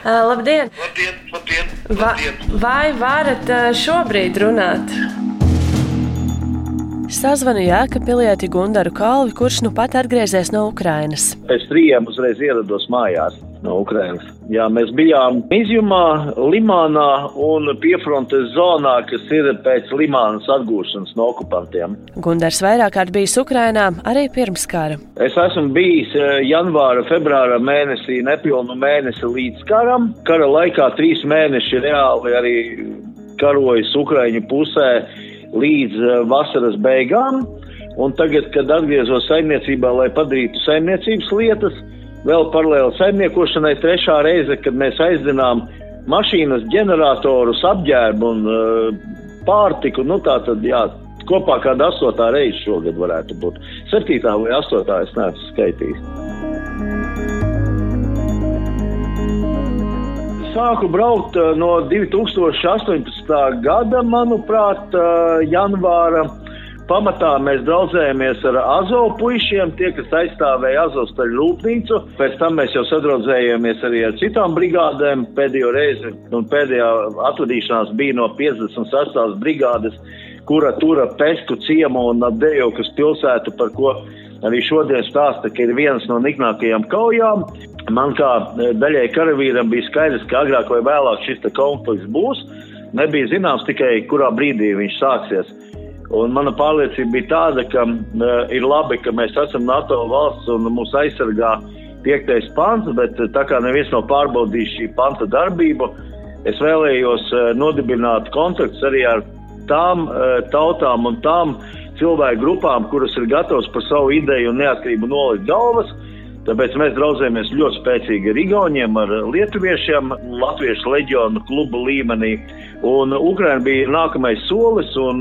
Uh, labdien! Labdien, labdien, Va labdien. vai varat uh, šobrīd runāt? Sazvanu Jēkabpilieti Gundaru Kalvi, kurš nu pat atgriezies no Ukrainas. Pēc trījiem uzreiz ierados mājās no Ukrainas. Jā, mēs bijām Izjumā, Limānā un piefrontes zonā, kas ir pēc Limānas atgūšanas no okupantiem. Gundars vairāk kārt bijis Ukrainā, arī pirms kara. Es esmu bijis eh, janvāra, februāra mēnesī, nepilnu mēnesi līdz karam. Kara laikā trīs mēneši reāli arī karojas Ukraiņu pusē līdz eh, vasaras beigām. Un tagad, kad atgriezos saimniecībā, lai padarītu saimniecības lietas, vēl paralēli saimniekošanai trešā reize, kad mēs aizdzinām mašīnas, ģeneratorus, apģērbu un uh, pārtiku, nu tā tad, jā, kopā kāda astotā reize šogad varētu būt. Septītā vai astotā es neesmu skaitījis. Sāku braukt uh, no 2018. gada, manuprāt, uh, janvāra. Pamatā mēs draudzējāmies ar Azovu puišiem, tie, kas aizstāvēja Azovstaļu rūpnīcu. Pēc tam mēs jau sadraudzējāmies arī ar citām brigādēm. Pēdējo reizi un pēdējā atvadīšanās bija no 58. brigādes, kura tura Pestu ciemu un Dejokas pilsētu, par ko arī šodien stāsta, ka ir viens no niknākajām kaujām. Man kā daļai karavīram bija skaidrs, ka agrāk vai vēlāk šis konflikts būs. Nebija zināms tikai, kurā brīdī viņš sāksies. Un mana pārliecība bija tāda, ka uh, ir labi, ka mēs esam NATO valsts un mūs aizsargā piektais pants, bet tā kā neviens nav pārbaudījis šī panta darbību, es vēlējos uh, nodibināt kontaktus arī ar tām uh, tautām un tām cilvēku grupām, kuras ir gatavas par savu ideju un neatkarību nolikt galvas. Tāpēc mēs draudzējamies ļoti spēcīgi ar Igauniem, ar Lietuviešiem, Latviešu leģionu klubu līmenī. Un Ukraina bija nākamais solis, un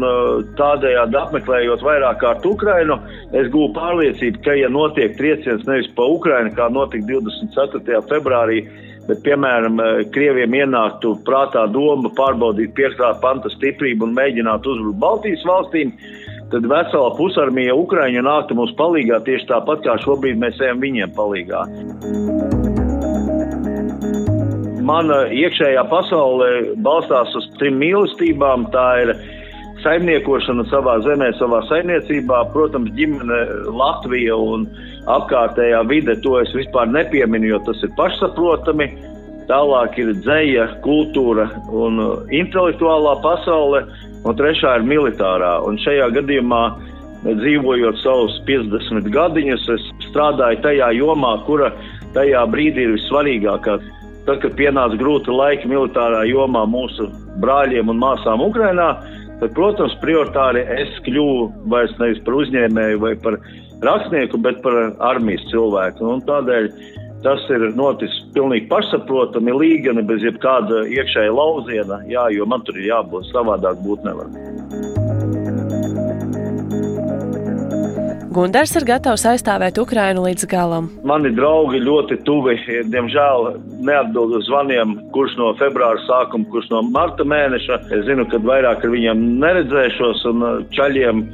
tādējādi apmeklējot vairāk kārt Ukrainu, es gūstu pārliecību, ka, ja notiek trieciens nevis pa Ukrainu, kā notika 24. februārī, bet, piemēram, Krieviem ienāktu prātā doma pārbaudīt piektā panta stiprību un mēģināt uzbrukt Baltijas valstīm, tad vesela pusarmija Ukraiņa nāktu mums palīgā tieši tāpat, kā šobrīd mēs ejam viņiem palīgā. Mana iekšējā pasaule balstās uz trim mīlestībām. Tā ir saimniekošana savā zemē, savā saimniecībā, protams, ģimene Latvija un apkārtējā vide, to es vispār nepieminu, jo tas ir pašsaprotami. Tālāk ir dzēja, kultūra un intelektuālā pasaule, un trešā ir militārā. Un šajā gadījumā, dzīvojot savus 50 gadiņus, es strādāju tajā jomā, kura tajā brīdī ir vissvarīgākā. Tad, kad pienāca grūti laiki militārā jomā mūsu brāļiem un māsām Ukrainā, tad, protams, prioritāri es kļuvu vairs nevis par uzņēmēju vai par rakstnieku, bet par armijas cilvēku. Un tādēļ tas ir noticis pilnīgi pašsaprotami, līgani, bez jebkāda iekšēja lauziena, jā, jo man tur ir jābūt savādāk būt nevar. Gundars ir gatavs aizstāvēt Ukrainu līdz galam. Mani draugi ļoti tuvi, diemžēl neatbild uz zvaniem, kurš no februāra sākuma, kurš no marta mēneša. Es zinu, ka vairāk ar viņiem neredzēšos un čaļiem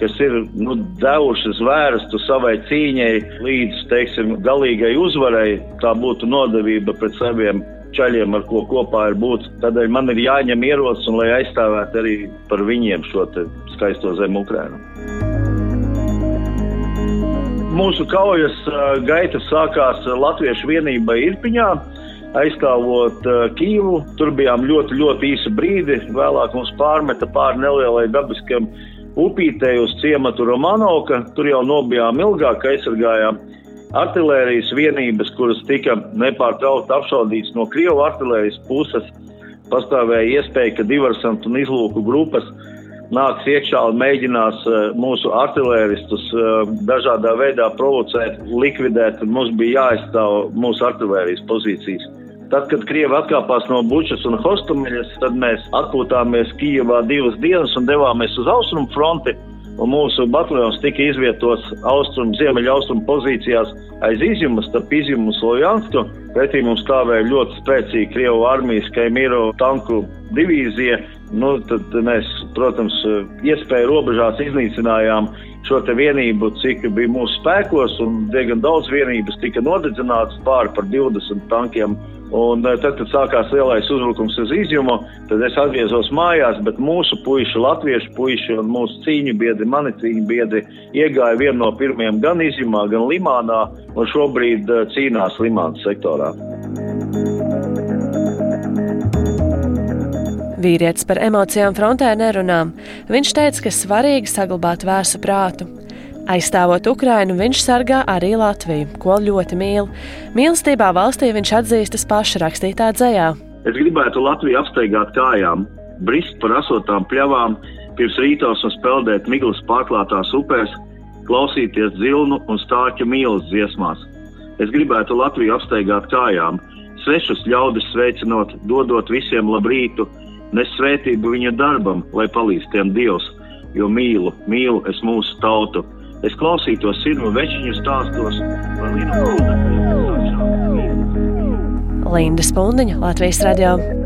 kas ir nu, devušas vērstu savai cīņai līdz, teiksim, galīgai uzvarai, tā būtu nodevība pret saviem čaļiem, ar ko kopā ir būt. Tādēļ man ir jāņem ierocis un lai aizstāvētu arī par viņiem šo skaisto zemu Ukrainu. Mūsu kaujas gaita sākās Latviešu vienībai Irpiņā aizstāvot Kīvu. Tur bijām ļoti, ļoti īsu brīdi. Vēlāk mums pārmeta pāri nelielai dabiskam upītei uz ciematu Romanovka. Tur jau nobijām ilgāk, aizsargājām artilērijas vienības, kuras tika nepārtraukti apšaudītas no Krievu artilērijas puses. Pastāvēja iespēja, ka diversantu un izlūku grupas nāks iekšā un mēģinās mūsu artilēristus dažādā veidā provocēt, likvidēt. Mums bija jāaizstāv mūsu artilērijas pozīcijas. Tad, kad Krievi atkāpās no Bučas un Hostomeļas, tad mēs atpūtāmies Kijavā divas dienas un devāmies uz austrumu fronti. Un mūsu bataljons tika izvietots austrumu, ziemeļaustrumu pozīcijās aiz izjumu, starp izjumu un Slojansku. Pretī mums stāvēja ļoti spēcīga Krievu armijas Kaimīro tanku divīzija. Nu, tad mēs, protams, iespēju robežās iznīcinājām šo te vienību, cik bija mūsu spēkos, un diezgan daudz vienības tika nodedzināts pāri par 20 tankiem Un tad, kad sākās lielais uzbrukums uz izjumu, tad es atgriezos mājās, bet mūsu puiši, latviešu puiši un mūsu cīņu biedri, mani cīņu biedri iegāja vienu no pirmajiem gan izjumā, gan Limānā, un šobrīd cīnās Limānas sektorā. Vīrietis par emocijām frontē nerunā. Viņš teica, ka svarīgi saglabāt vēsu prātu. Aizstāvot Ukrainu, viņš sargā arī Latviju, ko ļoti mīl. Mīlestībā valstī viņš atzīstas paša rakstītā dzējā. Es gribētu Latviju apsteigāt kājām, brist par asotām pļavām, pirms rītos un speldēt miglas pārklātās upēs, klausīties dzilnu un stāķu mīlas dziesmās. Es gribētu Latviju apsteigāt kājām, svešus ļaudis sveicinot, dodot visiem labrītu, nes svētību viņa darbam, lai palīdz tiem Dievs, jo mīlu, mīlu es mūsu tautu es klausītos sirmu večiņu stāstos par Linu Kuldeku. Linda Spundiņa, Latvijas radio.